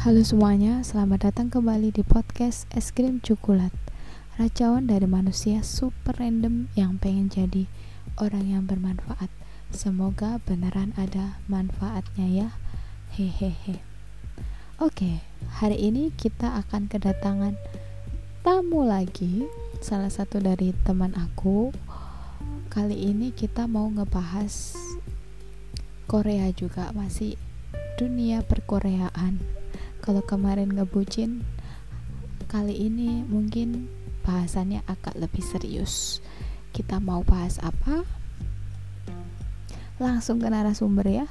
Halo semuanya, selamat datang kembali di podcast Es Krim Coklat. Racauan dari manusia super random yang pengen jadi orang yang bermanfaat. Semoga beneran ada manfaatnya ya. Hehehe. Oke, hari ini kita akan kedatangan tamu lagi, salah satu dari teman aku. Kali ini kita mau ngebahas Korea juga masih dunia perkoreaan kalau kemarin ngebucin kali ini mungkin bahasannya agak lebih serius. Kita mau bahas apa? Langsung ke narasumber ya.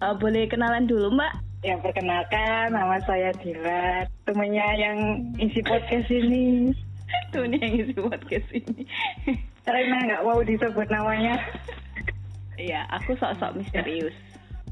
Uh, boleh kenalan dulu mbak? Yang perkenalkan nama saya Dila temennya yang isi podcast ini. Tuh nih yang isi podcast ini. Karena nggak mau disebut namanya. Iya aku sok-sok misterius.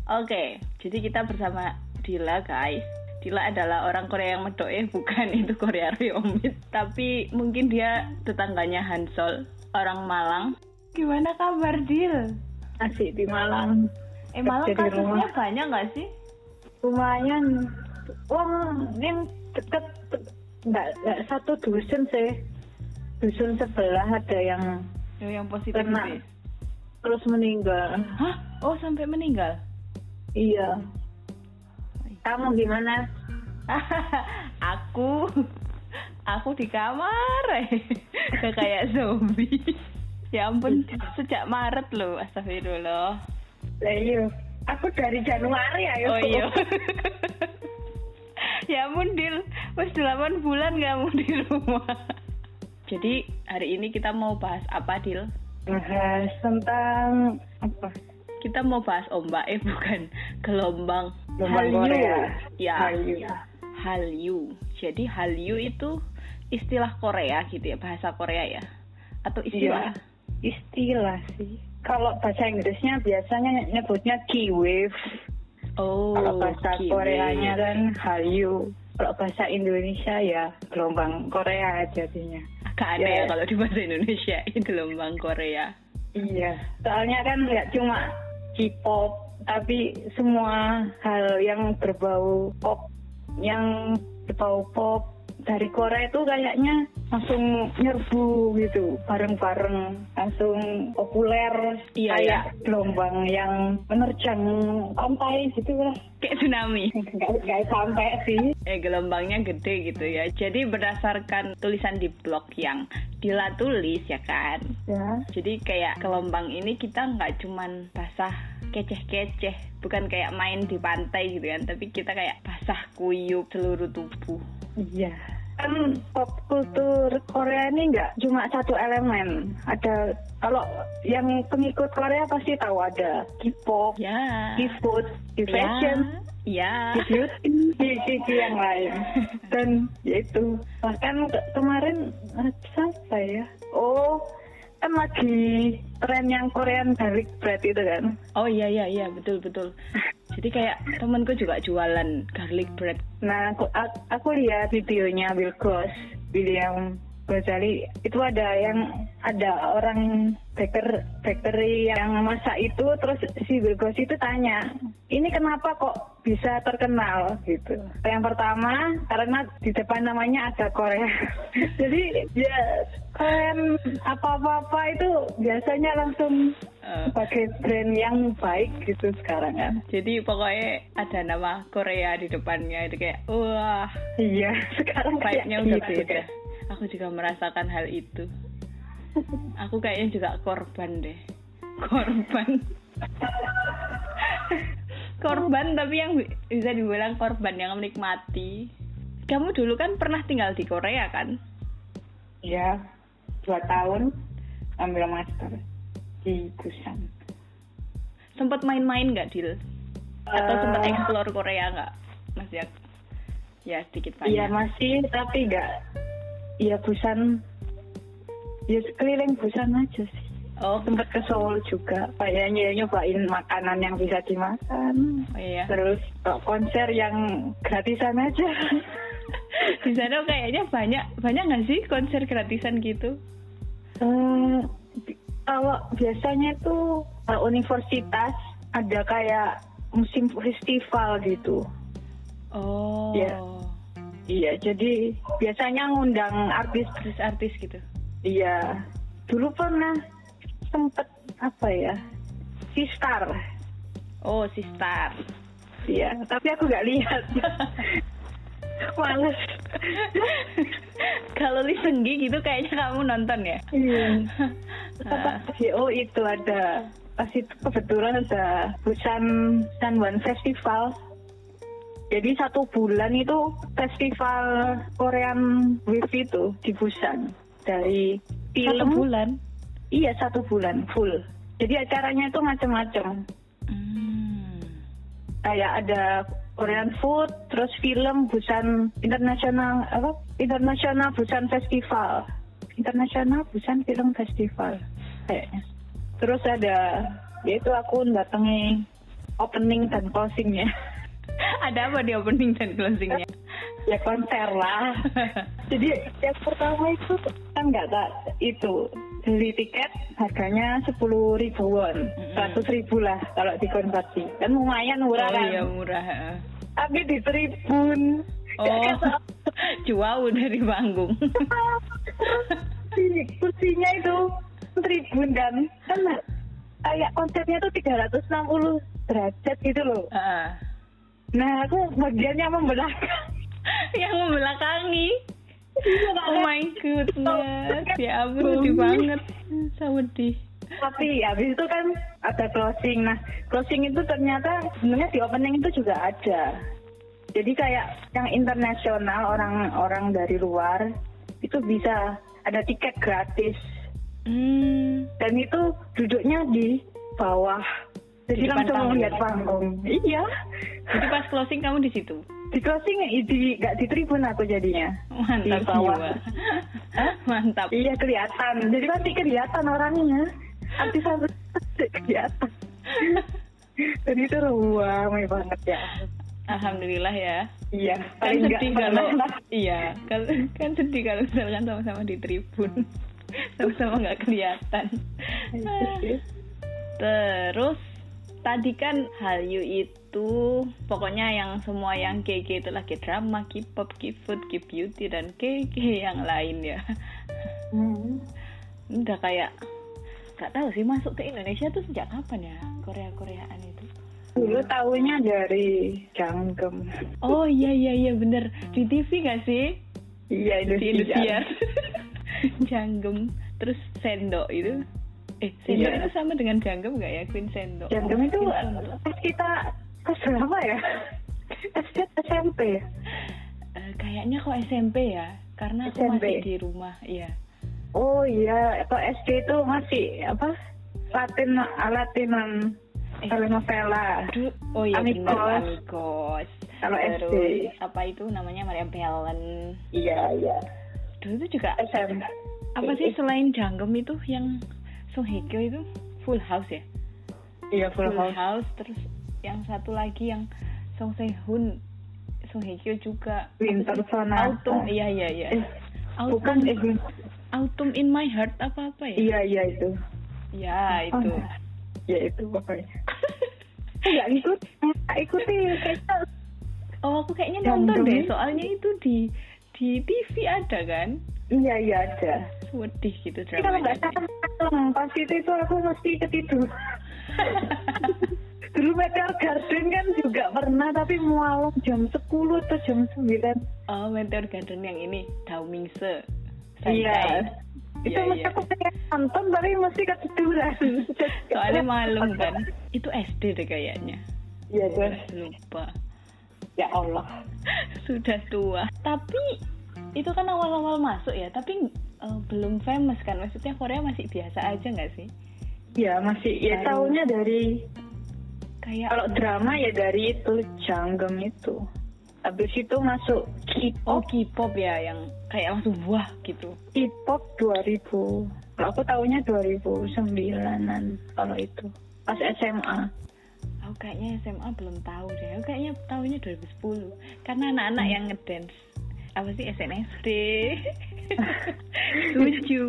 Oke okay, jadi kita bersama Dila guys. Dila adalah orang Korea yang medok eh bukan itu Korea Ryomit tapi mungkin dia tetangganya Hansol orang Malang. Gimana kabar Dil? Asik di Malang. Eh Malang kasusnya banyak nggak sih? Lumayan. Uang yang deket nggak nggak satu dusun sih. Dusun sebelah ada yang oh, yang positif kena, terus meninggal. Hah? Oh sampai meninggal? Iya kamu gimana? aku aku di kamar kayak zombie. Ya ampun, sejak Maret loh, astagfirullah. Lah iya, aku dari Januari ayo. Oh iya. ya ampun, Dil. Wes 8 bulan kamu di rumah. Jadi hari ini kita mau bahas apa, Dil? Bahas tentang apa? Kita mau bahas ombak eh bukan gelombang. Gelombang Korea. Ya. Hallyu. Hallyu. Jadi Hallyu itu istilah Korea gitu ya bahasa Korea ya? Atau istilah? Ya, istilah sih. Kalau bahasa Inggrisnya biasanya nyebutnya key wave oh kalau bahasa Koreanya kan Hallyu. Kalau bahasa Indonesia ya gelombang Korea jadinya. Agak aneh ya, ya. kalau di bahasa Indonesia gelombang Korea. Iya, soalnya kan nggak cuma K-pop, tapi semua hal yang berbau pop, yang berbau pop dari Korea itu kayaknya langsung nyerbu gitu bareng-bareng langsung populer iya, kayak iya. gelombang yang menerjang pantai gitu lah. Kayak tsunami. Nggak sampai sih. Eh gelombangnya gede gitu ya. Jadi berdasarkan tulisan di blog yang Dila tulis ya kan? Ya. Jadi kayak gelombang ini kita nggak cuman basah keceh-keceh bukan kayak main di pantai gitu kan tapi kita kayak basah kuyup seluruh tubuh. Iya kan pop kultur Korea ini nggak cuma satu elemen. Ada kalau yang pengikut Korea pasti tahu ada K-pop, ya. K-food, K-fashion, ya, beauty, beauty yang lain. Dan yaitu bahkan ke kemarin apa ya? Oh, kan lagi tren yang Korean garlic bread itu kan? Oh iya iya iya betul betul. Jadi kayak temenku juga jualan garlic bread. Nah, aku, aku lihat videonya Bill Cross, William Gozali itu ada yang ada orang baker bakery yang masak itu terus si Bill itu tanya ini kenapa kok bisa terkenal? Gitu. Yang pertama karena di depan namanya ada Korea. Jadi ya kalian apa-apa itu biasanya langsung uh, sebagai brand yang baik gitu sekarang kan? Jadi pokoknya ada nama Korea di depannya itu kayak wah. Iya sekarang kayaknya udah gitu, beda. kan? aku juga merasakan hal itu. Aku kayaknya juga korban deh. Korban. Korban tapi yang bisa dibilang korban yang menikmati. Kamu dulu kan pernah tinggal di Korea kan? Iya dua tahun ambil master di Busan sempat main-main nggak Dil atau uh, sempat explore Korea nggak masih ya sedikit banyak iya masih tapi nggak Iya Busan, ya keliling Busan aja sih. Oh, sempat ke Seoul juga. Kayaknya nyobain makanan yang bisa dimakan. Oh, iya. Terus konser yang gratisan aja. Di sana kayaknya banyak banyak nggak sih konser gratisan gitu? Uh, kalau biasanya tuh universitas ada kayak musim festival gitu. Oh. Iya. Iya, jadi biasanya ngundang artis. Artis-artis gitu. Iya, dulu pernah sempet apa ya, si Star. Oh, si Star. Iya, tapi aku nggak lihat. Males. Kalau Lisenggi gitu kayaknya kamu nonton ya? Iya. Apa oh itu ada pas itu kebetulan ada Busan One Festival. Jadi satu bulan itu festival Korean Wave itu di Busan dari Satu film. bulan. Iya satu bulan full. Jadi acaranya itu macam-macam. Hmm. Kayak ada Korean food, terus film Busan International apa? International Busan Festival. International Busan Film Festival kayaknya. Terus ada yaitu aku datangi opening dan closingnya. Ada apa di opening dan closingnya? ya konser lah. Jadi yang pertama itu kan nggak tak itu beli tiket harganya sepuluh ribu won, seratus ribu lah kalau dikonversi. Kan lumayan murah oh kan. iya murah. Tapi di tribun. Oh, jauh dari panggung. Kursi- kursinya itu tribun dan kan kayak konsepnya tuh 360 derajat gitu loh. Heeh. Nah aku bagiannya membelakang. Yang membelakangi. Iya, Oh my goodness. Ya ampun sedih banget. Di. Tapi habis itu kan ada closing. Nah, closing itu ternyata sebenarnya di opening itu juga ada. Jadi kayak yang internasional orang-orang dari luar itu bisa ada tiket gratis Hmm. dan itu duduknya di bawah. Jadi langsung melihat panggung. Iya. Jadi pas closing kamu di situ. Di closing di nggak di tribun aku jadinya. Mantap Di bawah. jiwa. Mantap. Iya kelihatan. Jadi pasti kelihatan orangnya. Artis-artis kelihatan. Dan itu ramai banget ya. Alhamdulillah ya. Iya. Kan sedih kalau iya, kan, kan sedih kalau misalkan sama-sama di tribun. Sama-sama nggak kelihatan. Iya Terus tadi kan Hallyu itu pokoknya yang semua yang KK itulah K-drama, K-pop, K-food, K-beauty dan KK yang lain ya. Hmm. Udah kayak nggak tahu sih masuk ke Indonesia tuh sejak kapan ya Korea Koreaan itu? Dulu tahunya dari Janggem. Oh iya iya iya bener di TV gak sih? Iya Di Indonesia. Indonesia. Janggem terus Sendok itu. Eh Sendok Iya. itu sama dengan Janggem gak ya Queen Sendok? Janggem itu pas kita kelas berapa ya? SD SMP ya? Eh, kayaknya kok SMP ya karena aku SMP. masih di rumah iya. Oh iya, kalau SD itu masih apa? Latin Latinan Eh. telenovela. Oh iya Amigos. benar Amigos. Kalau SD. apa itu namanya Maria Belen. Iya iya. Dulu itu juga SMP. apa sih selain Janggem itu yang Song Hye Kyo itu Full House ya? Iya full Full house. House terus yang satu lagi yang Song Se Hun Song Hye Kyo juga Winter Sonata. Autumn iya iya iya Eh, Autumn Bukan eh, Autumn in My Heart apa apa ya Iya iya itu. ya itu Oh, ya itu pokoknya. Enggak ikut, nggak ikuti kayaknya. oh aku kayaknya nonton deh soalnya itu di di TV ada kan Iya iya ada. sedih gitu Tapi kalau nggak salah pas itu itu aku mesti ketidur. Dulu Meteor Garden kan juga pernah tapi malam jam 10 atau jam 9. oh Meteor Garden yang ini Dao Mingse Iya. Itu Iya, mesti iya. aku pengen nonton tapi mesti ketiduran. soalnya malam kan itu SD deh kayaknya Iya deh. lupa Ya Allah. sudah tua tapi itu kan awal-awal masuk ya tapi eh, belum famous kan maksudnya Korea masih biasa aja nggak sih Ya masih ya Baru. tahunya dari kayak kalau drama ya dari itu Janggem itu. Habis itu masuk oh K-pop, K-pop ya yang kayak langsung wah gitu K-pop 2000. Kalau aku tahunya 2009-an kalau itu. Pas SMA. Aku kayaknya SMA belum tahu deh. Aku kayaknya tahunnya 2010 karena anak-anak yang ngedance. Apa sih SNSD lucu.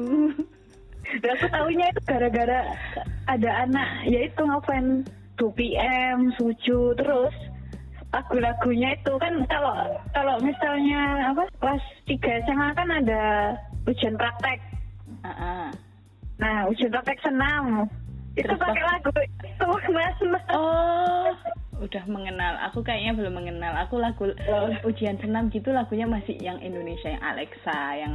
Dan aku tahunya itu gara-gara ada anak yaitu ngefans 2PM, Suju, terus lagu-lagunya itu kan kalau kalau misalnya apa kelas tiga SMA kan ada ujian praktek. Ah, ah. Nah ujian praktek senam itu pakai lagu itu mas mas. Oh, udah mengenal. Aku kayaknya belum mengenal. Aku lagu Oh. ujian senam gitu lagunya masih yang Indonesia yang Alexa yang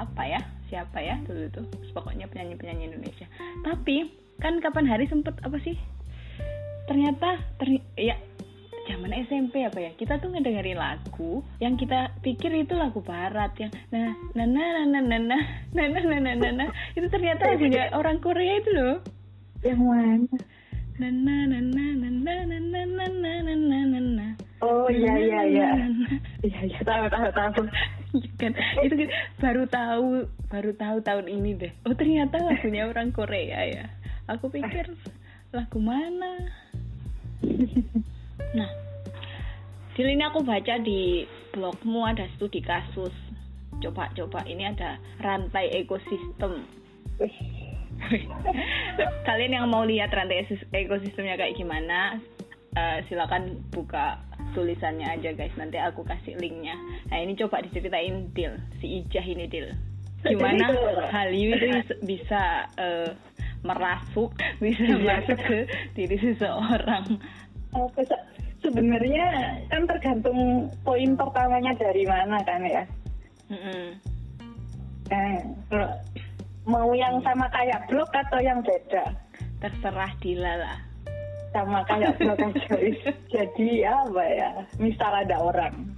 apa ya? Siapa ya dulu tuh? Pokoknya penyanyi-penyanyi Indonesia. Tapi kan kapan hari sempet apa sih? Ternyata terny ya zaman SMP apa ya kita tuh ngedengerin lagu yang kita pikir itu lagu barat yang nah nah nah nah nah nah nah nah nah nah nah nah itu ternyata lagunya orang Korea itu loh Yang mana? na na na na na na na na na na na na na Oh iya. iya iya. Iya iya tahu tahu tahu. Iya kan? Itu kan baru tahu baru tahu tahun ini deh. Oh ternyata lagunya orang Korea ya? Aku pikir lagu mana? Nah di ini aku baca di blogmu ada studi kasus. Coba coba ini ada rantai ekosistem. Wih, Kalian yang mau lihat rantai ekosistemnya kayak gimana, eh, silakan buka tulisannya aja guys. Nanti aku kasih linknya. Nah ini coba diceritain Dil, si Ijah ini Dil. Gimana Hallyu itu bis- bisa eh, merasuk, bisa masuk ke diri seseorang. Se- sebenarnya kan tergantung poin pertamanya dari mana kan ya. Mm-mm. Eh, kalau mau yang sama kayak blog atau yang beda? Terserah Dila lah. Sama kayak blog aja. Jadi apa ya? Misal ada orang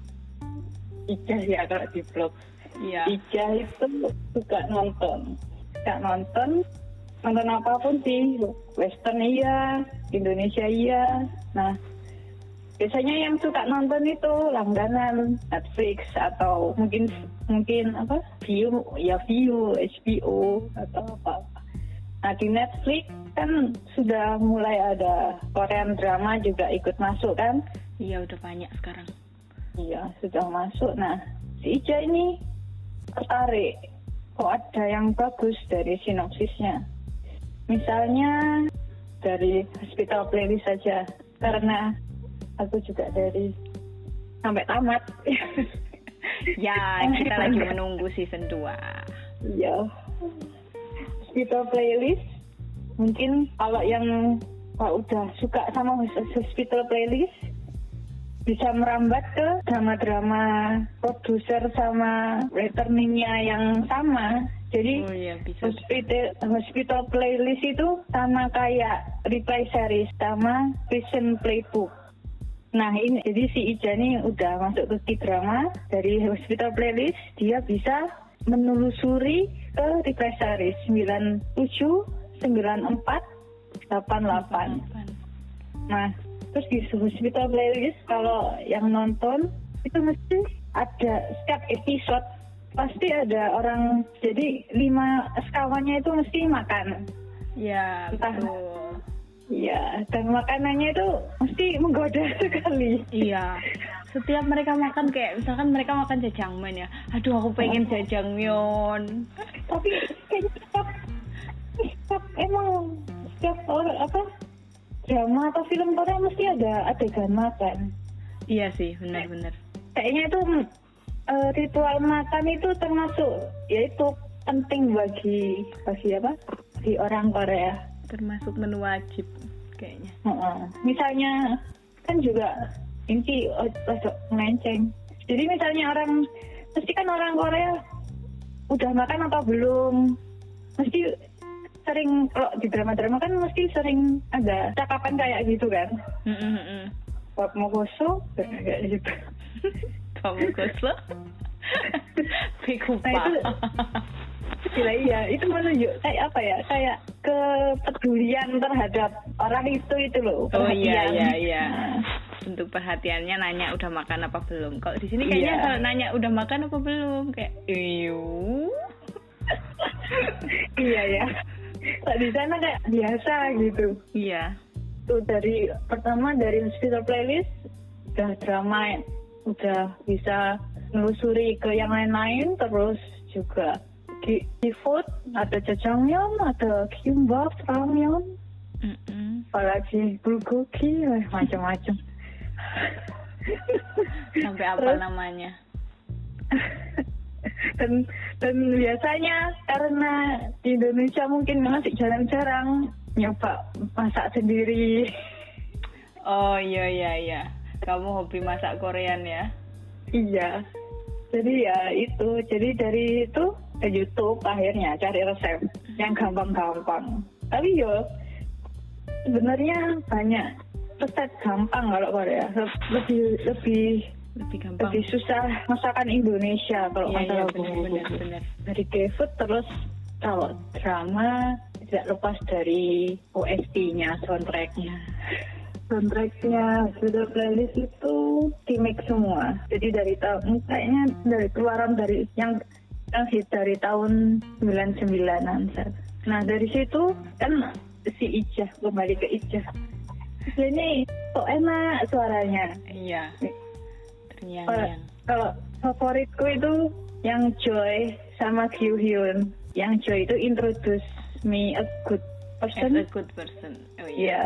Ijah ya kalau di blog. Iya. Ijah itu suka nonton. Suka nonton, nonton apa pun sih. Western iya, Indonesia iya. Nah, biasanya yang suka nonton itu langganan Netflix atau mungkin mungkin apa? View ya view HBO atau apa. Nah di Netflix kan sudah mulai ada Korean drama juga ikut masuk kan? Iya udah banyak sekarang. iya sudah masuk. Nah si Ica ini tertarik. Kok ada yang bagus dari sinopsisnya? Misalnya dari hospital playlist saja. Karena aku juga dari sampai tamat. Ya kita lagi menunggu season 2 iya hospital playlist. Mungkin kalau yang kalau udah suka sama hospital playlist bisa merambat ke drama-drama produser sama returningnya yang sama. Jadi Oh iya bisa. hospital, hospital playlist itu sama kayak reply series sama prison playbook Nah ini jadi si Ija nih udah masuk ke drama dari hospital playlist dia bisa menelusuri ke reply series 97, 94, 88. Nah terus di hospital playlist kalau yang nonton itu mesti ada setiap episode pasti ada orang jadi lima sekawannya itu mesti makan. Ya Entah. Iya, dan makanannya itu mesti menggoda sekali. Iya. Setiap mereka makan kayak misalkan mereka makan jajangmyeon ya. Aduh aku pengen jajangmyeon. Tapi kayaknya setiap, setiap emang setiap orang apa drama atau film Korea mesti ada adegan makan. Iya sih, benar-benar. Kayaknya itu eh, ritual makan itu termasuk yaitu penting bagi bagi apa? Di orang Korea. Termasuk menu wajib kayaknya. Heeh. Misalnya kan juga ini rada melenceng. Jadi misalnya orang mesti kan orang Korea udah makan atau belum? Mesti sering kalau di drama-drama kan mesti sering ada cakapan kayak gitu kan. Bab mau gosok kayak gitu. Kamu? Piku Nah, itu- Gila iya, itu menunjuk kayak apa ya? Kayak kepedulian terhadap orang itu itu loh. Oh iya perhatian. iya iya. Nah, Bentuk perhatiannya nanya udah makan apa belum. Kalau di sini kayaknya kalau nanya udah makan apa belum kayak iyo. iya ya. Kalau di sana kayak biasa gitu. Iya. Tuh dari pertama dari hospital playlist udah drama udah bisa menelusuri ke yang lain-lain terus juga di, di food ada jajangmyeon ada kimbap ramyeon Mm-mm. apalagi bulgogi eh, macam-macam Sampai apa Terus- namanya? dan dan biasanya karena di Indonesia mungkin masih jarang-jarang nyoba masak sendiri Oh iya iya iya. Kamu hobi masak Korean ya? iya jadi ya itu jadi dari itu ke YouTube akhirnya cari resep yang gampang-gampang tapi yo sebenarnya banyak resep gampang kalau Korea lebih lebih Lebih gampang. lebih susah masakan Indonesia kalau iya masalah benar benar bumbu-bumbu benar. dari K-food terus kalau drama tidak lepas dari OST-nya, soundtracknya. Soundtracknya sudah playlist itu di mix semua. Jadi dari tahun kayaknya dari keluaran dari yang yang hit dari tahun 99-an. Sar. Nah dari situ kan si Ijah kembali ke Ijah. Ini kok enak suaranya. Iya. Terngiang-ngiang. Kalau favoritku itu yang Joy sama Kyu Hyun. Yang Joy itu introduce me a good As person. a good person. Oh iya. Iya.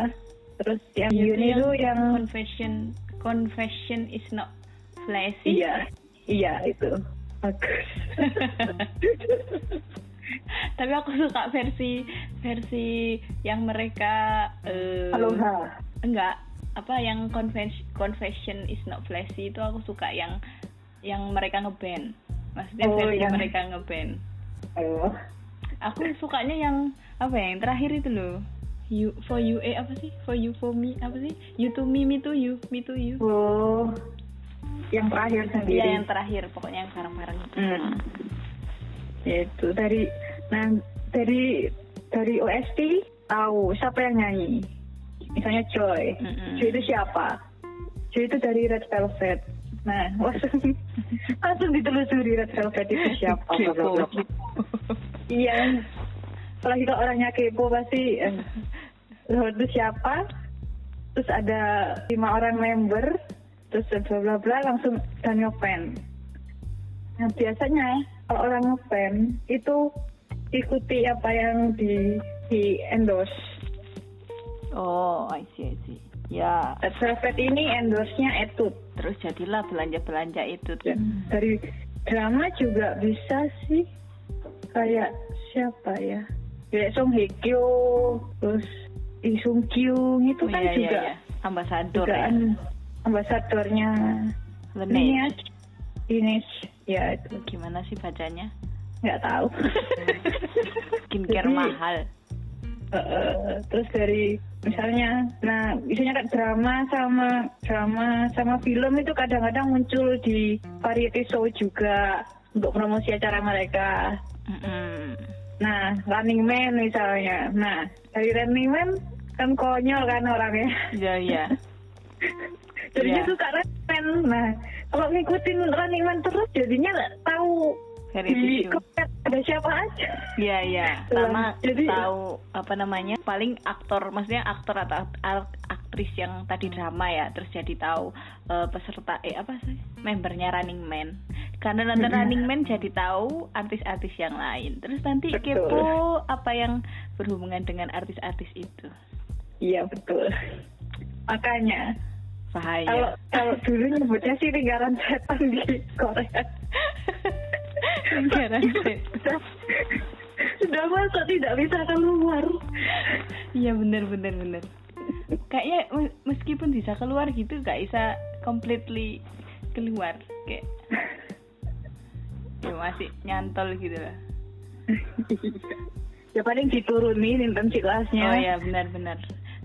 Terus yang Hyun itu yang confession confession is not flashy. iya iya itu bagus. Tapi aku suka versi versi yang mereka eh, Aloha. enggak apa yang confession confession is not flashy itu aku suka yang yang mereka ngeband. Maksudnya Oh, versi yang- mereka ngeband. Oh. Aku sukanya yang apa ya yang terakhir itu loh. You for you eh apa sih? For you for me apa sih? You to me me to you me to you. Oh. Yang terakhir sendiri. Iya yang terakhir pokoknya yang bareng-bareng itu. Hmm. Itu dari nah dari dari OST tahu siapa yang nyanyi. Misalnya Joy. Mm-mm. Joy itu siapa? Joy itu dari Red Velvet. Nah, langsung langsung ditelusuri Red Velvet itu siapa. Iya. Apalagi kalau orangnya kepo pasti eh, itu siapa? Terus ada lima orang member, terus bla bla bla langsung dan ngefan. Nah biasanya kalau orang ngefan itu ikuti apa yang di di endorse. Oh, I see, I see. Ya, Velvet ini endorse-nya Etude. terus jadilah belanja-belanja itu. Dan dari drama juga bisa sih kayak siapa ya? Kayak Song Hye Kyo, terus Lee Sung Kyung itu Oh, kan iya, iya, juga iya. Ambasador juga ya. an- ambasadornya. Lineage. Lineage. Ya itu Gimana sih bacanya? nggak tahu. Skincare Jadi- mahal. Eh, terus dari misalnya, nah biasanya kan drama sama drama sama film itu kadang-kadang muncul di variety show juga untuk promosi acara mereka. Mm-mm. Nah, Running Man misalnya. Nah, dari Running Man kan konyol kan orangnya. Iya, iya. Jadinya Iya. suka Running Man. Nah, kalau ngikutin Running Man terus jadinya nggak tahu di ada siapa aja. Iya, iya. Lah, Sama jadi- tahu apa namanya? Paling aktor, maksudnya aktor atau ak- aktris yang tadi drama ya, terus jadi tahu eh, peserta eh apa sih? Membernya Running Man. Karena nonton. Running Man jadi tahu artis-artis yang lain. Terus nanti Betul. kepo apa yang berhubungan dengan artis-artis itu. Iya betul. Makanya Bahaya. kalau kalau dulu nyebutnya sih lingkaran setan di Korea. Lingkaran setan. Sudah- masuk tidak bisa keluar. Iya bener bener bener. Kayaknya me- meskipun bisa keluar gitu gak bisa completely keluar kayak ya masih nyantol gitu lah. ya paling diturunin intensitasnya. Oh ya benar benar.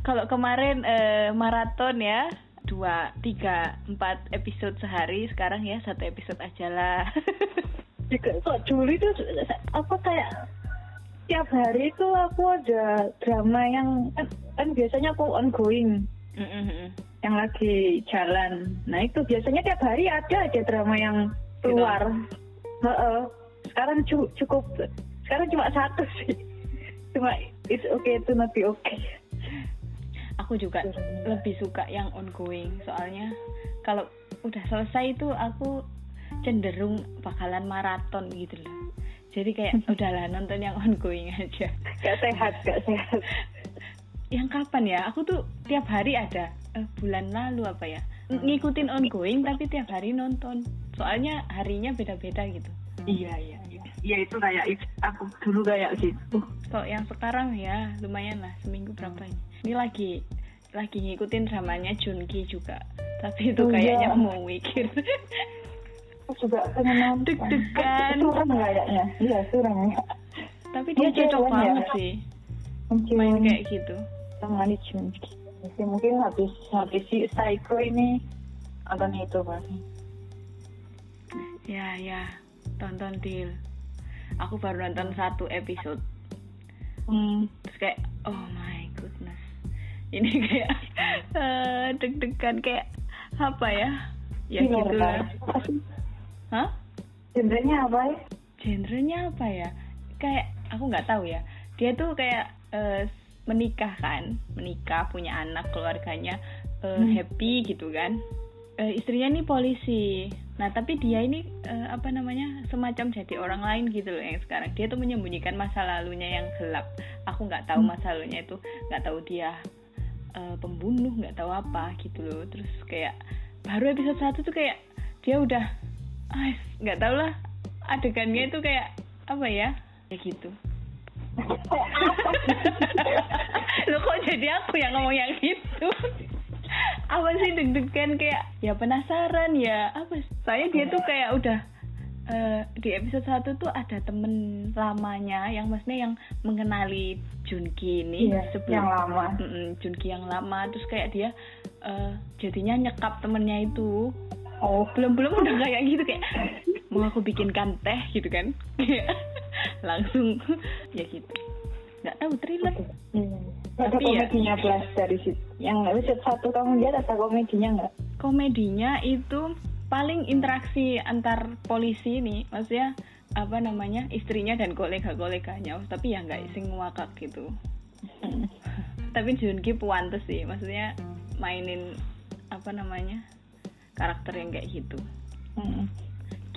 Kalau kemarin eh, maraton ya dua tiga empat episode sehari sekarang ya satu episode aja lah. Juga kok dulu itu apa kayak tiap hari itu aku ada drama yang kan, kan biasanya aku ongoing Mm-mm. yang lagi jalan. Nah itu biasanya tiap hari ada aja drama yang keluar. Heeh. Sekarang cu- cukup sekarang cuma satu sih. Cuma it's okay to not be okay. Aku juga lebih suka yang ongoing soalnya kalau udah selesai itu aku cenderung bakalan maraton gitu loh. Jadi kayak udahlah nonton yang ongoing aja. Gak sehat, gak sehat. Yang kapan ya? Aku tuh tiap hari ada. Eh, bulan lalu apa ya? ngikutin ongoing tapi tiap hari nonton soalnya harinya beda-beda gitu iya iya iya iya itu kayak itu. aku dulu kayak gitu kalau yang sekarang ya lumayan lah seminggu berapa ini ini lagi lagi ngikutin dramanya Junki juga. Tapi itu Oh, kayaknya iya. mau mikir aku juga pengen nonton. Deg-degan. suram kayaknya. Iya suram ya tapi dia Mungkin cocok ya. banget sih. Mungkin. Main kayak gitu. Sama di Junki. Mungkin- mungkin habis habis si Psycho ini akan itu pasti ya ya. Tonton deal aku baru nonton satu episode. Hmm. terus kayak oh my ini kayak eh, deg-degan kayak apa ya? Ya gitu lah hah? Genrenya apa ya? Genrenya apa ya? Kayak aku nggak tahu ya. Dia tuh kayak eh, menikah kan? Menikah punya anak keluarganya eh, Hmm. happy gitu kan? Eh, istrinya ini polisi. Nah tapi dia ini eh, apa namanya semacam jadi orang lain gitu loh yang sekarang. Dia tuh menyembunyikan masa lalunya yang gelap. Aku nggak tahu Hmm. masa lalunya itu nggak tahu dia eh, pembunuh nggak tahu apa gitu loh. Terus kayak baru episode satu tuh kayak dia udah ah, nggak tahu lah adegannya itu kayak apa ya? Ya gitu. Lo kok jadi aku yang ngomong yang gitu? Apa sih deg-degan kayak ya penasaran ya apa? Saya dia tuh kayak udah eh, di episode satu tuh ada temen lamanya yang maksudnya yang mengenali Junki ini Iya, yang lama. Mm-mm, Junki yang lama. Terus kayak dia eh, jadinya nyekap temennya itu. Oh. Belum belum udah kayak gitu kayak mau aku bikinkan teh? gitu kan. Langsung ya gitu. Nggak tahu thriller. Hmm. Tapi ya- komedinya plus dari situ. Yang episode satu kamu lihat ada komedinya nggak? komedinya itu paling interaksi antar polisi ini. Maksudnya apa namanya istrinya dan kolega-koleganya tapi ya nggak sing ngakak gitu tapi Junki puantes sih maksudnya mainin apa namanya karakter yang kayak gitu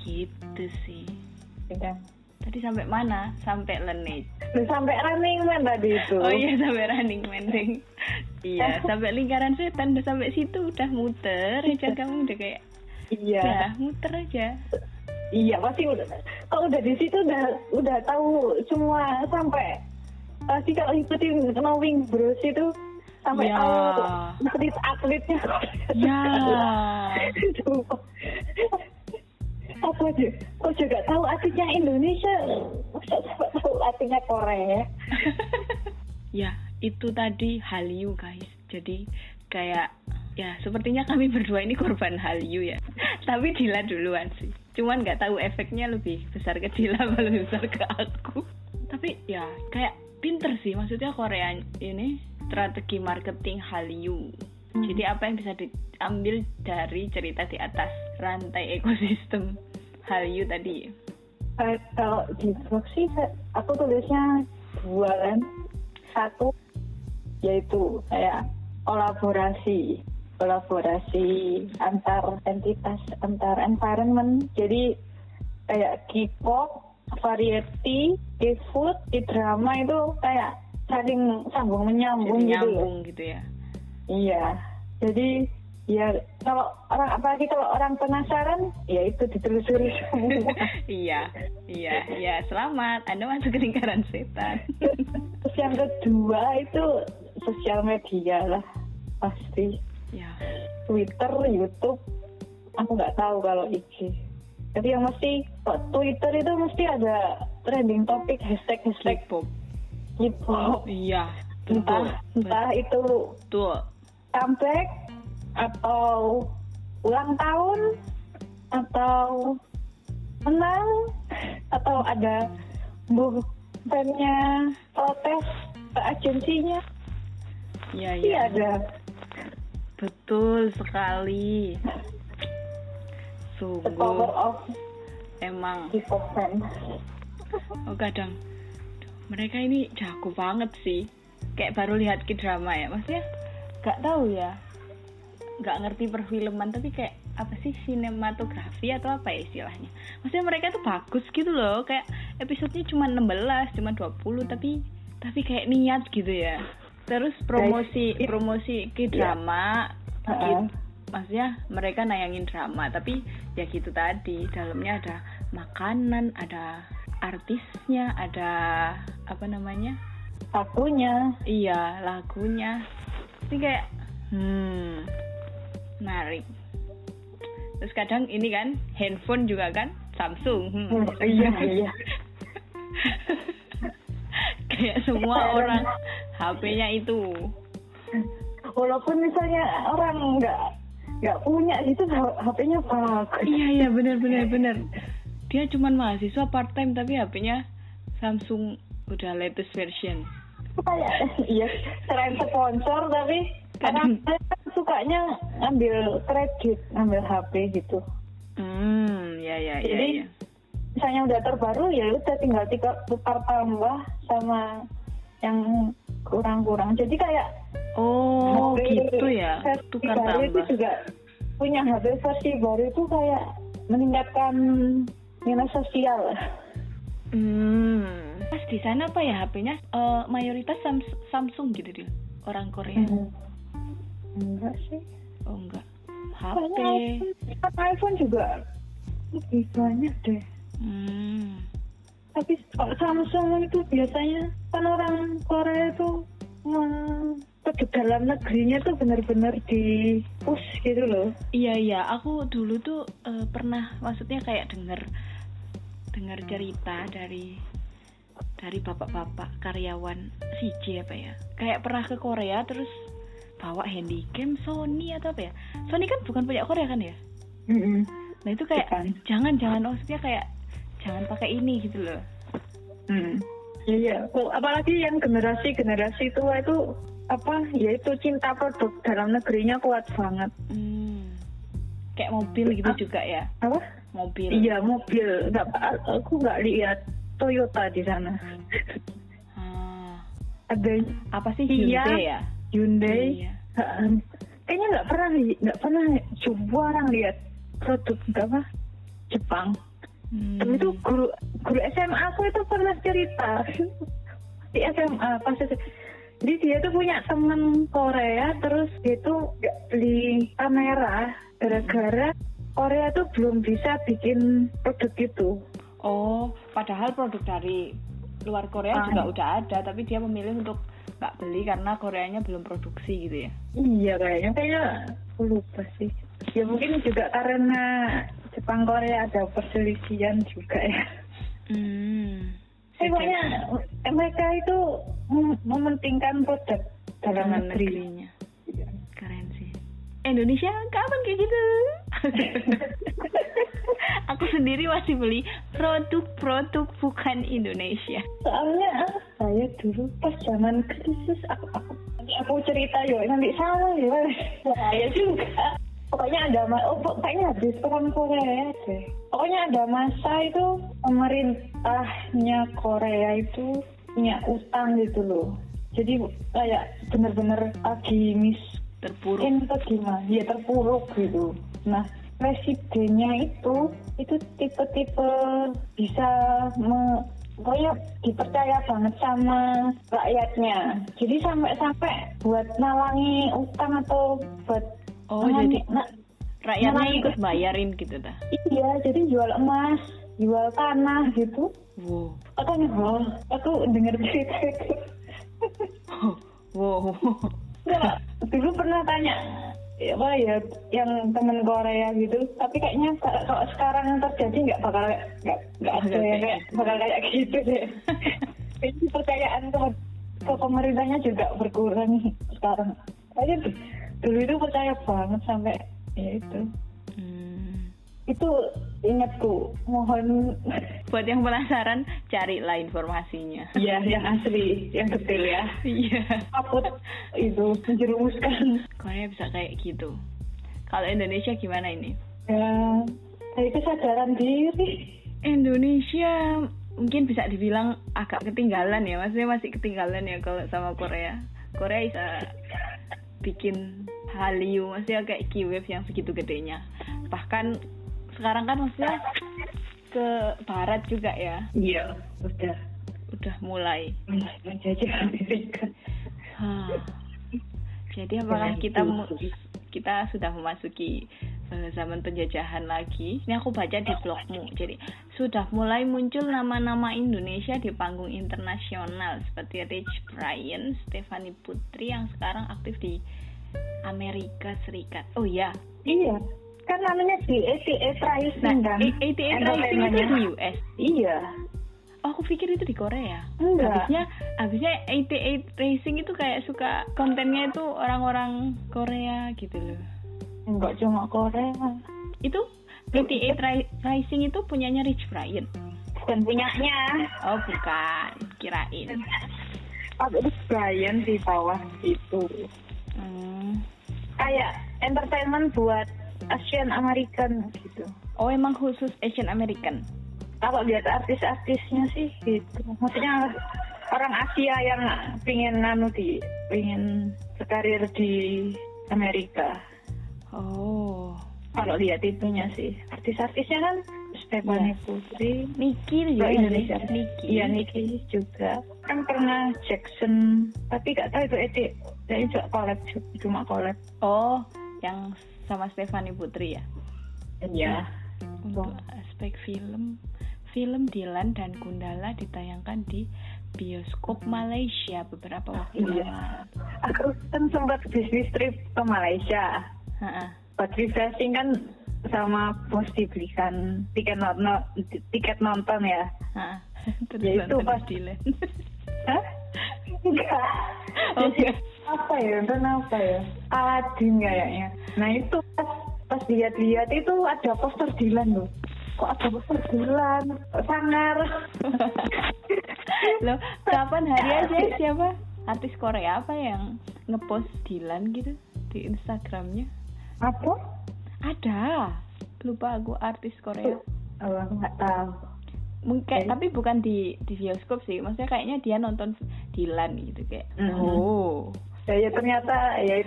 gitu sih Udah. tadi sampai mana sampai Lu sampai running man tadi itu. Oh iya sampai running man. Iya sampai lingkaran setan udah sampai situ udah muter aja kamu udah kayak Iya. ya muter aja. Iya pasti udah. Kalau udah di situ udah udah tahu semua sampai pasti kalau ikutin knowing bros itu sampai Ya. tahu atlet atletnya. Ya. Apa aja? Kok juga tahu artinya Indonesia? Masa tahu artinya Korea? ya itu tadi Hallyu guys. Jadi kayak ya sepertinya kami berdua ini korban Hallyu ya. Tapi Dila duluan sih. Cuman nggak tahu efeknya lebih besar ke Dila apa lebih besar ke aku. Tapi ya kayak pinter sih maksudnya Korea ini strategi marketing Hallyu. Jadi apa yang bisa diambil dari cerita di atas rantai ekosistem Hallyu tadi? Eh, kalau di blog sih aku tulisnya dua kan satu yaitu kayak kolaborasi kolaborasi antar entitas antar environment jadi kayak K-pop variety K-food K-drama itu kayak saling sambung menyambung Jadi gitu loh. nyambung gitu ya. Iya, jadi ya kalau orang apalagi kalau orang penasaran, ya itu ditelusuri semua. iya, iya, iya. Selamat, Anda masuk ke lingkaran setan. Terus yang kedua itu sosial media lah pasti ya, Twitter, YouTube. Aku nggak tahu kalau IG. Tapi yang mesti Twitter itu mesti ada trending topik hashtag hashtag K-pop. K-pop. Iya, betul. Entah entah itu Betul. comeback atau ulang tahun atau menang atau ada bukannya protes ke agensinya Iya, sih iya. ada Betul sekali. the power Sungguh of emang oh kadang mereka ini jago banget sih. Kayak baru lihat ke drama ya, maksudnya nggak tahu ya, nggak ngerti perfilman tapi kayak apa sih sinematografi atau apa ya istilahnya. Maksudnya mereka tuh bagus gitu loh, kayak episodenya cuma 16, cuma 20 tapi tapi kayak niat gitu ya. Terus promosi it- promosi ke drama Heeh. maksudnya mereka nayangin drama tapi ya gitu tadi dalamnya ada makanan ada artisnya ada apa namanya Lagunya. iya lagunya ini kayak hmm menarik terus kadang ini kan handphone juga kan Samsung hmm. Hmm, iya, iya. kayak semua orang HP-nya itu Walaupun misalnya orang nggak nggak punya gitu HP-nya bagus. iya iya benar benar benar dia cuman mahasiswa part time tapi HP-nya Samsung udah latest version Itu kayak iya selain sponsor tapi kadang kan sukanya ngambil kredit ngambil HP gitu. hmm ya ya ya, Jadi, ya. Misalnya udah terbaru ya udah tinggal tiga tukar tambah sama yang kurang-kurang. Jadi kayak oh HP gitu ya tukar baru itu tambah juga punya HP versi baru itu kayak meningkatkan nilai sosial. hmm pas di sana apa ya HP-nya Eh, mayoritas Sams- Samsung gitu dia orang Korea Hmm. Enggak sih. oh enggak HP iPhone, iPhone juga lebih banyak deh. hmm Tapi kalau Samsung itu biasanya kan orang Korea itu hmm, ke dalam negerinya tuh benar-benar di push gitu loh. Iya iya, aku dulu tuh eh, pernah maksudnya kayak denger dengar cerita dari dari bapak-bapak karyawan CJ apa ya. Kayak pernah ke Korea terus bawa handycam Sony atau apa ya. Sony kan bukan punya Korea kan ya? Nah, itu kayak Bukan. jangan jangan maksudnya kayak jangan pakai ini gitu loh. Hmm. Iya, Kok apalagi yang generasi-generasi tua itu apa? Ya itu cinta produk dalam negerinya kuat banget. Hmm. Kayak mobil gitu Ah. juga ya. Apa? Mobil. Iya mobil. Nggak, aku nggak lihat Toyota di sana. Ah, Ada apa sih Iya. Hyundai ya? Hyundai. Iya. Kayaknya nggak pernah nggak pernah coba orang lihat produk apa Jepang. Hmm. Tapi itu guru guru SMA aku itu pernah cerita di SMA pas. Jadi dia tuh punya temen Korea terus dia tuh nggak beli kamera gara-gara Korea tuh belum bisa bikin produk itu. Oh, padahal produk dari luar Korea Ah. juga udah ada, tapi dia memilih untuk nggak beli karena Koreanya belum produksi gitu ya. Iya kayaknya kayaknya lupa sih. Ya mungkin juga karena Jepang Korea ada perselisihan juga ya. Hmm. Eh, Pokoknya eh, mereka itu mem- mementingkan produk dalam Dalam negeri. negerinya. Keren sih. Indonesia kapan kayak gitu? Aku sendiri masih beli produk-produk bukan Indonesia. Soalnya ah, saya dulu pas zaman krisis aku, aku aku cerita yo nanti salah ya. Saya juga. Pokoknya ada ma- oh, pok- kayaknya habis perang Korea deh. Pokoknya ada masa itu pemerintahnya Korea itu punya utang gitu loh. Jadi kayak bener-bener lagi mis Terpuruk. atau gimana ya terpuruk gitu nah presidennya itu itu tipe-tipe bisa me, pokoknya dipercaya banget sama rakyatnya jadi sampai-sampai buat nalangi utang atau buat Oh, nalangi- jadi na- rakyatnya ikut bayarin gitu dah. iya jadi jual emas jual tanah gitu Wow. aku oh, aku dengar cerita itu Wow. Enggak, dulu pernah tanya ya apa ya yang temen Korea gitu tapi kayaknya ka- kalau sekarang yang terjadi nggak bakal nggak nggak ada ya kayak gitu. bakal kayak gitu deh ini kepercayaan ke, ke pemerintahnya juga berkurang sekarang aja dulu itu percaya banget sampai ya itu Hmm. itu ingatku mohon Buat yang penasaran, carilah informasinya. ya yang asli yang detail ya Iya. takut itu menjerumuskan Korea bisa kayak gitu. Kalau Indonesia gimana ini? ya dari kesadaran diri Indonesia mungkin bisa dibilang agak ketinggalan ya, maksudnya masih ketinggalan ya kalau sama Korea. Korea bisa bikin Hallyu, maksudnya kayak K-wave yang segitu gedenya. Bahkan sekarang kan maksudnya ke barat juga ya, Iya, udah udah mulai. mulai menjajah Amerika. Hah. Jadi apakah kita kita sudah memasuki zaman penjajahan lagi. Ini aku baca di blogmu. Jadi sudah mulai muncul nama-nama Indonesia di panggung internasional seperti Rich Brian, Stephanie Putri yang sekarang aktif di Amerika Serikat. Oh iya, Iya. Kan namanya di ATA Rising nah kan. ATA Rising itu di US. Iya. Oh, aku pikir itu di Korea. Enggak. Habisnya, habisnya 88 Racing itu kayak suka kontennya itu orang-orang Korea gitu loh. Enggak cuma Korea. Itu 88 Ri- Rising itu punyanya Rich Brian. Dan punyanya Oh, bukan. Kirain. ada Brian di bawah itu. Hmm. Kayak entertainment buat Asian American gitu. Oh, emang khusus Asian American. Kalau lihat artis-artisnya sih gitu. Maksudnya orang Asia yang pingin nanu di pingin berkarir di Amerika. Oh. Kalau lihat itunya sih, artis-artisnya kan Stephanie Iya. Putri, Niki Oh, juga Indonesia. Niki. Iya Niki juga. Kan pernah Jackson, tapi gak tahu itu edik. Dia juga collab, cuma collab. Oh, yang sama Stephanie Putri ya. Iya. Untuk aspek film, film Dilan dan Gundala ditayangkan di bioskop Malaysia beberapa waktu Iya. lalu. Aku kan sempat bisnis trip ke Malaysia. Buat refreshing kan sama bos dibelikan tiket nonton, tiket nonton ya. Ha. Terus Ya, itu pas-. Hah? Enggak. Oh, enggak. apa ya? Nonton apa ya? Adin kayaknya. Nah itu pas pas lihat-lihat itu ada poster Dilan loh. Kok ada poster Dilan? Sangar. Loh, kapan hari aja siapa? Artis Korea apa yang ngepost Dilan gitu di Instagramnya? Apa? Ada. Lupa aku artis Korea. Oh, aku nggak tahu. Mungkin Oke. tapi bukan di di bioskop sih. Maksudnya kayaknya dia nonton Dilan gitu kayak. Mhm. Oh. Ya, ya ternyata ya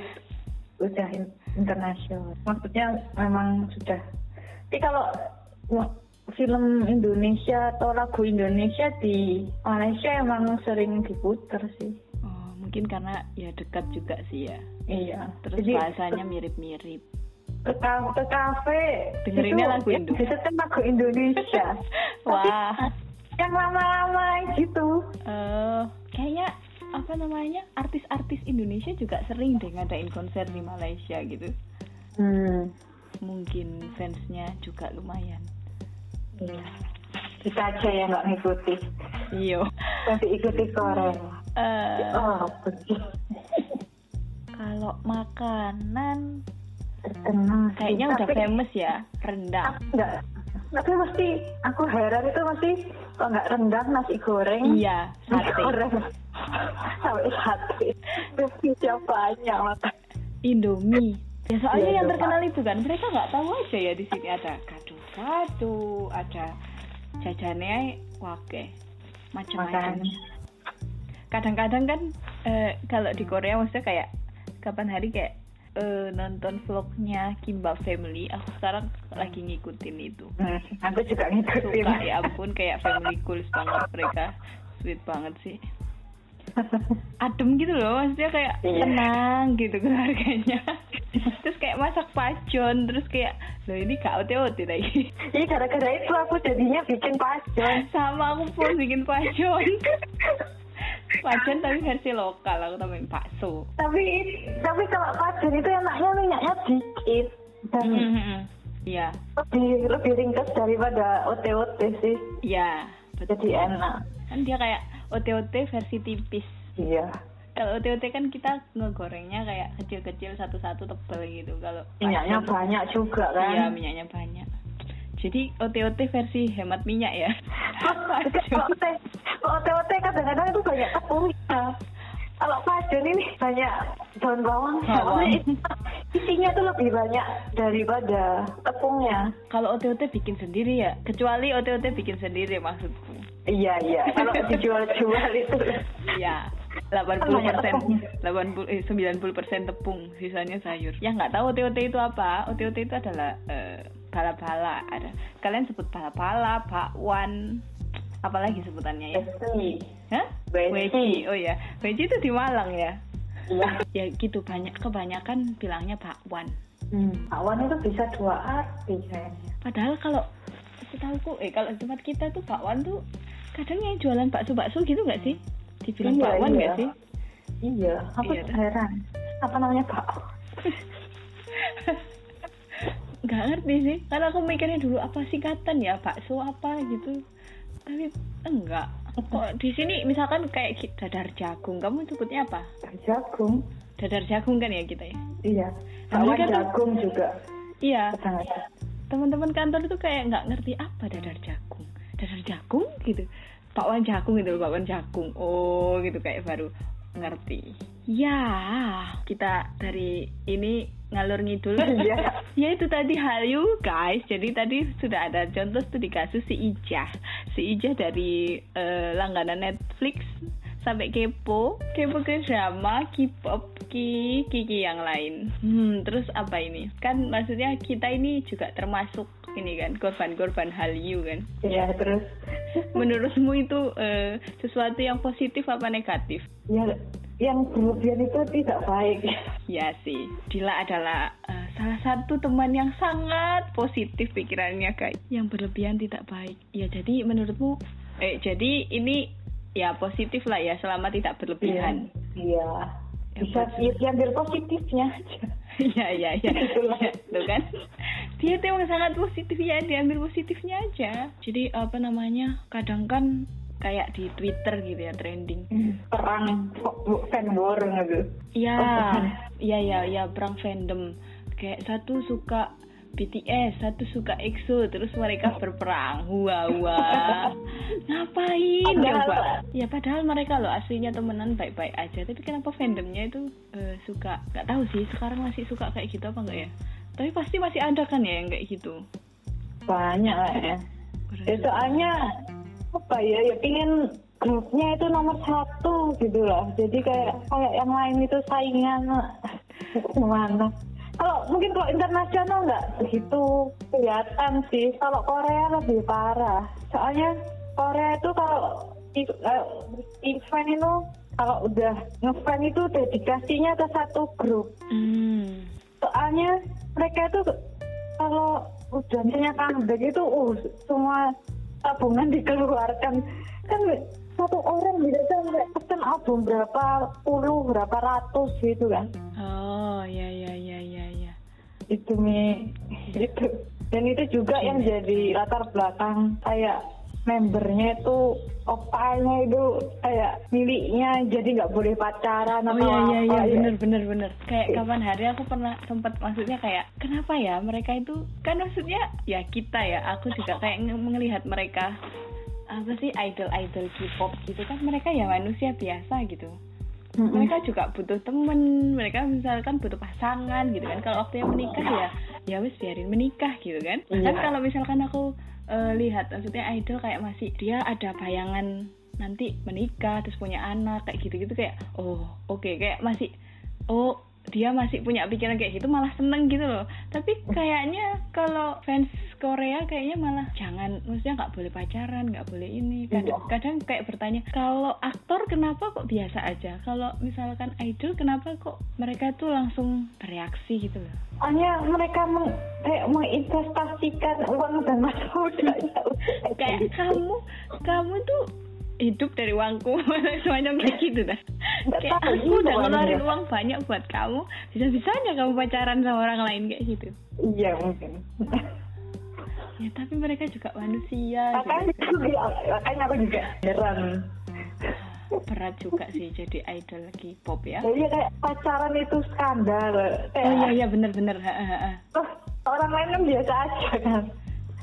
udah in- internasional. Maksudnya memang sudah. Tapi kalau film Indonesia atau lagu Indonesia di Malaysia emang sering diputer sih. Mungkin karena ya dekat juga sih ya. Iya. Terus Jadi, bahasanya mirip-mirip. ke, ke kafe Dengerinnya itu lagu ya, Indo. biasanya lagu Indonesia. Wah. Yang lama-lama gitu. Eh, kayaknya apa namanya artis-artis Indonesia juga sering deh ngadain konser di Malaysia gitu. Hmm. Mungkin fansnya juga lumayan. Iya. Kita aja yang nggak ngikuti. Iyo. Tapi ikuti Korea. Eh, Oh, kalau makanan terkenal. kayaknya udah Tapi- famous ya rendang. Aku enggak. Tapi pasti aku heran itu masih kok nggak rendang nasi goreng. Iya, Nasi sate. goreng. Sampai sate. Tapi siapanya makan. Indomie. Ya soalnya Iya, yang iya, terkenal itu kan mereka nggak tahu aja ya di sini ada gado-gado, ada jajannya wake macam-macam. Kadang-kadang kan eh, kalau di Korea maksudnya kayak kapan hari kayak eh, nonton vlognya Kimbap Family, aku sekarang lagi ngikutin itu. Hmm, aku juga ngikutin. Suka ya ampun kayak family goals banget mereka, sweet banget sih. Adem gitu loh, maksudnya kayak Iya. tenang gitu keluarganya. terus kayak masak pajon, terus kayak loh ini gak ote-ote lagi. Iya gara-gara itu aku jadinya bikin pajon. Sama aku pun bikin pajon. pajon tapi versi lokal, aku tambahin bakso. tapi tapi kalau pajon itu enaknya minyaknya dikit dan Mhm. Iya, lebih lebih ringkas daripada ote-ote sih. iya. Jadi enak. Kan dia kayak ote-ote versi tipis. Iya. Kalau OT-OT kan kita ngegorengnya kayak kecil-kecil satu-satu tebal gitu. Kalau Minyaknya pajon- banyak juga kan. Iya, minyaknya banyak. Jadi OT-OT versi hemat minyak ya. Ote-ote kadang-kadang itu banyak tepungnya. Kalau pajon ini banyak daun bawang. Bawang. Isinya tuh lebih banyak daripada tepungnya. Kalau OT-OT bikin sendiri ya, kecuali OT-OT bikin sendiri maksudku. Iya iya. Kalau dijual-jual itu. Iya. 80 Banyak persen, tepungnya. 80 eh, 90 persen tepung, sisanya sayur. Yang nggak tahu OT-OT itu apa? OT-OT itu adalah eh, bala-bala. Ada kalian sebut bala-bala, bakwan, apalagi sebutannya ya? Besi. Hah? Weci. Weci. Oh ya, Weci itu di Malang ya. Iya. ya gitu banyak kebanyakan bilangnya bakwan Hmm, bakwan itu bisa dua arti kayaknya. padahal kalau setahuku eh kalau tempat kita tuh bakwan tuh kadang yang jualan bakso bakso gitu nggak sih dibilang Iya, bakwan iya. nggak sih Iya, aku Iya. heran. Apa namanya bakwan? nggak ngerti sih karena aku mikirnya dulu apa singkatan ya bakso apa gitu tapi enggak kok di sini misalkan kayak dadar jagung kamu sebutnya apa Jagung. dadar jagung kan ya kita ya Iya. Nah, Bakwan mereka tuh- jagung juga. iya teman-teman kantor itu kayak nggak ngerti apa dadar jagung dadar jagung gitu bakwan jagung gitu loh, bakwan jagung. Oh gitu kayak baru ngerti. Ya kita dari ini ngalur ngidul. Iya. ya itu tadi Halyu guys. Jadi tadi sudah ada contoh studi kasus si Ijah. Si Ijah dari eh, langganan Netflix sampai kepo. Kepo ke drama K-pop ki kiki yang lain. Hmm terus apa ini? Kan maksudnya kita ini juga termasuk ini kan korban-korban Hallyu kan. Iya, terus. Menurutmu itu eh, sesuatu yang positif apa negatif? Ya yang berlebihan itu tidak baik. Ya sih, Dila adalah eh, salah satu teman yang sangat positif pikirannya guys. Yang berlebihan tidak baik. Ya jadi menurutmu, eh jadi ini ya positif lah ya selama tidak berlebihan. Iya. Yang Bisa positif. diambil positifnya aja. Iya iya iya. Itulah. Ya, tuh kan. Dia tuh emang sangat positif ya, diambil positifnya aja. Jadi apa namanya? Kadang kan kayak di Twitter gitu ya trending. Perang fan war gitu. Iya, Oh, iya iya iya perang fandom. Kayak satu suka BTS, satu suka EXO, terus mereka berperang. Wah wah. Ngapain Padahal- coba? Ya padahal mereka loh aslinya temenan baik-baik aja. Tapi kenapa fandomnya itu eh, suka? Gak tahu sih. Sekarang masih suka kayak gitu apa enggak ya? Tapi pasti masih ada kan ya yang kayak gitu. Banyak lah ya. Ya, soalnya apa ya ya pingin grupnya itu nomor satu gitu loh jadi kayak kayak yang lain itu saingan gimana kalau mungkin kalau internasional nggak begitu kelihatan sih. Kalau Korea lebih parah. Soalnya Korea itu kalau event itu kalau udah ngefan itu dedikasinya ke satu grup. Hmm. soalnya mereka itu kalau udah punya comeback itu uh semua tabungan dikeluarkan. Kan satu orang bisa sampai pesen album berapa puluh berapa ratus gitu kan. Oh ya ya ya ya. Itu mi itu dan itu juga yang jadi latar belakang kayak membernya itu opanya itu kayak miliknya jadi nggak boleh pacaran Oh atau iya iya iya. apa ya. bener bener bener. Kayak kapan hari aku pernah sempat maksudnya kayak kenapa ya mereka itu? Kan maksudnya ya kita ya aku juga kayak melihat mereka apa sih idol idol K-pop gitu kan mereka ya manusia biasa gitu Mm-mm. mereka juga butuh temen mereka misalkan butuh pasangan gitu kan kalau waktunya menikah ya ya wis biarin menikah gitu kan Iya. kan kalau misalkan aku eh, lihat maksudnya idol kayak masih dia ada bayangan nanti menikah terus punya anak kayak gitu-gitu kayak oh oke kayak masih oh dia masih punya pikiran kayak gitu malah seneng gitu loh. Tapi kayaknya kalau fans Korea kayaknya malah jangan maksudnya nggak boleh pacaran nggak boleh ini. Kadang, Iya. kadang kayak bertanya kalau aktor kenapa kok biasa aja? Kalau misalkan idol kenapa kok mereka tuh langsung bereaksi gitu loh? Hanya mereka meng, kayak menginvestasikan uang dan masa kayak kamu kamu tuh hidup dari uangku. Semacam kayak gitu dah. Kayak aku udah ngeluarin uang. banyak buat kamu. Bisa bisanya kamu pacaran sama orang lain kayak gitu. Iya mungkin. Ya tapi mereka juga manusia gitu. makanya makanya aku juga heran. Berat juga sih jadi idol K-pop ya. Jadi kayak pacaran itu skandal. Kayak oh iya iya ha. oh, orang lain kan biasa aja kan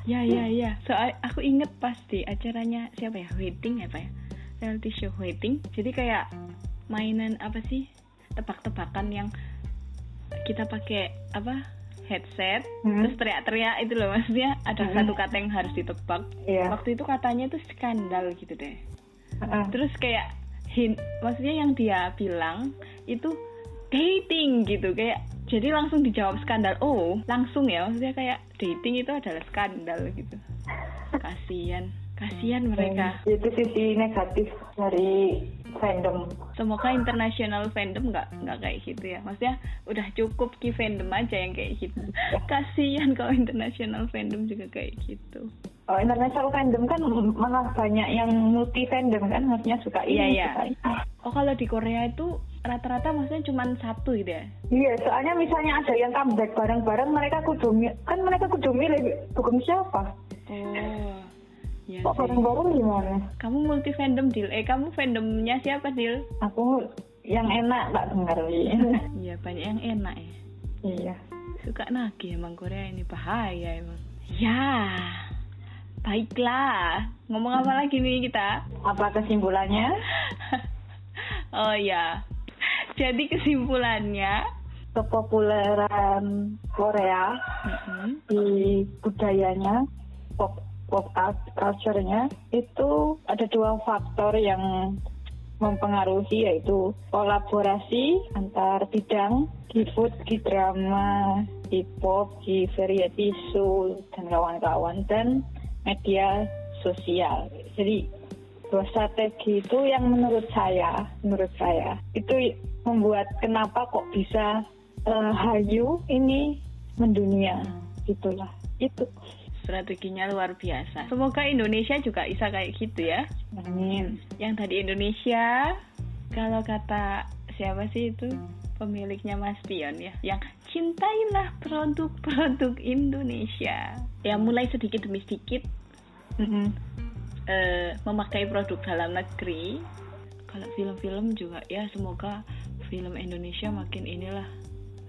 ya ya ya soal aku inget pasti acaranya siapa ya wedding apa ya reality show wedding jadi kayak mainan apa sih tebak-tebakan yang kita pakai apa headset Hmm. terus teriak-teriak itu loh maksudnya ada Hmm. satu kata yang harus ditebak Iya. waktu itu katanya itu skandal gitu deh Heeh. terus kayak hint maksudnya yang dia bilang itu dating gitu. Kayak jadi langsung dijawab skandal. Oh langsung ya? Maksudnya kayak dating itu adalah skandal gitu. Kasian kasihan mereka. Hmm, itu sisi negatif dari fandom. Semoga international fandom nggak nggak kayak gitu ya. Maksudnya udah cukup ki fandom aja yang kayak gitu. Kasihan kalau international fandom juga kayak gitu. Oh, international fandom kan malah banyak yang multi fandom kan maksudnya suka Iya, ini iya. suka ini. oh kalau di Korea itu rata-rata maksudnya cuma satu gitu ya? Iya, soalnya misalnya ada yang comeback bareng-bareng, mereka kudu mi- kan mereka kudu milih dukung siapa. oh ya Kok sih. bareng-bareng gimana? kamu multi fandom deal eh kamu fandomnya siapa deal Aku yang enak tak dengar iya banyak yang enak ya. Iya. suka nagih emang Korea ini bahaya emang. Ya baiklah. Ngomong apa lagi nih kita? Apa kesimpulannya? oh ya jadi kesimpulannya Kepopuleran Korea mm-mm, di budayanya, pop pop cult- culture-nya itu ada dua faktor yang mempengaruhi yaitu kolaborasi antar bidang di food, di drama, di pop, di variety show dan kawan-kawan dan media sosial. Jadi dua strategi itu yang menurut saya, menurut saya itu membuat kenapa kok bisa eh, Hayu ini mendunia gitulah itu. Strateginya luar biasa. Semoga Indonesia juga bisa kayak gitu ya. Amin. yang tadi Indonesia kalau kata siapa sih itu? Pemiliknya Mas Pion ya yang cintailah produk-produk Indonesia. Ya mulai sedikit demi sedikit eh, memakai produk dalam negeri. Kalau film-film juga ya semoga film Indonesia makin inilah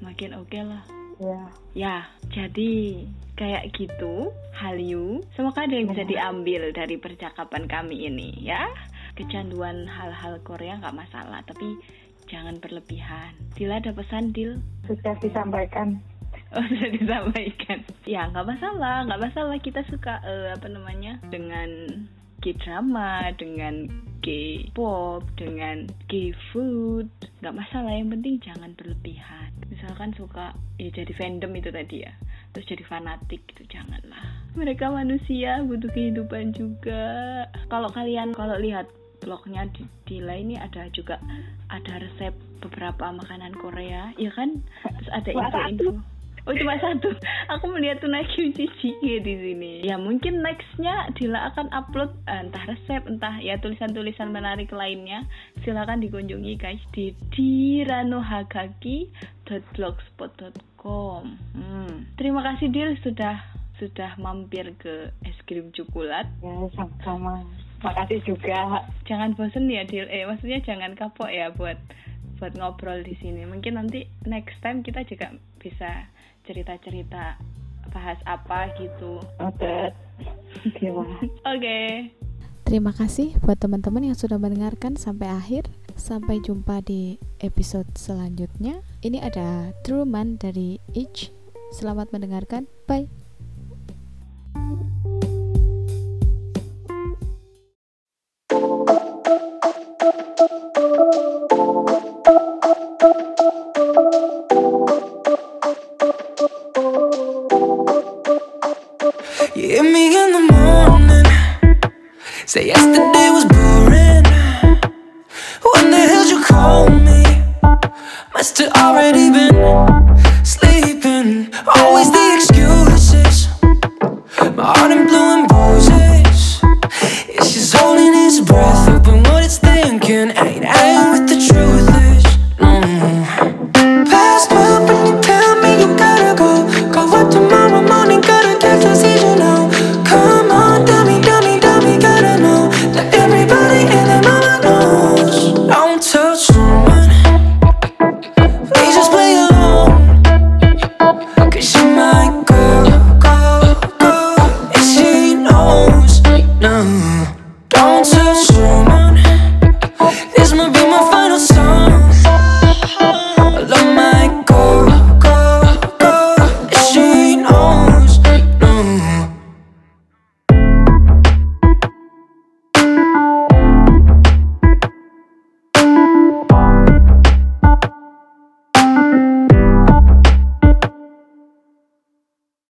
makin oke lah Ya. ya jadi kayak gitu Hallyu semoga ada yang bisa diambil dari percakapan kami ini ya kecanduan hal-hal Korea nggak masalah tapi jangan berlebihan Dila ada pesan Dil Sudah disampaikan. Oh sudah disampaikan. Ya nggak masalah, nggak masalah kita suka eh, apa namanya dengan K-drama, dengan K-pop, dengan K-food, nggak masalah. Yang penting jangan berlebihan. Misalkan suka ya jadi fandom itu tadi ya, terus jadi fanatik itu janganlah. Mereka manusia butuh kehidupan juga. Kalau kalian kalau lihat blognya di Dila ini ada juga ada resep beberapa makanan Korea, ya kan? Terus ada info-info. Oh cuma satu. Aku melihat tuna kimchi jjigae di sini. Ya mungkin nextnya Dila akan upload eh, entah resep, entah ya tulisan-tulisan menarik lainnya. Silakan dikunjungi guys di diranohagaki.blogspot.com. Hmm. Terima kasih Dil sudah sudah mampir ke es krim coklat. Ya, sama-sama. Makasih juga. Jangan bosen ya Dil. Eh maksudnya jangan kapok ya buat buat ngobrol di sini. Mungkin nanti next time kita juga bisa cerita-cerita bahas apa gitu. Oke. Gimana? Oke. Terima kasih buat teman-teman yang sudah mendengarkan sampai akhir. Sampai jumpa di episode selanjutnya. Ini ada Truman dari Each. Selamat mendengarkan. Bye. say yes.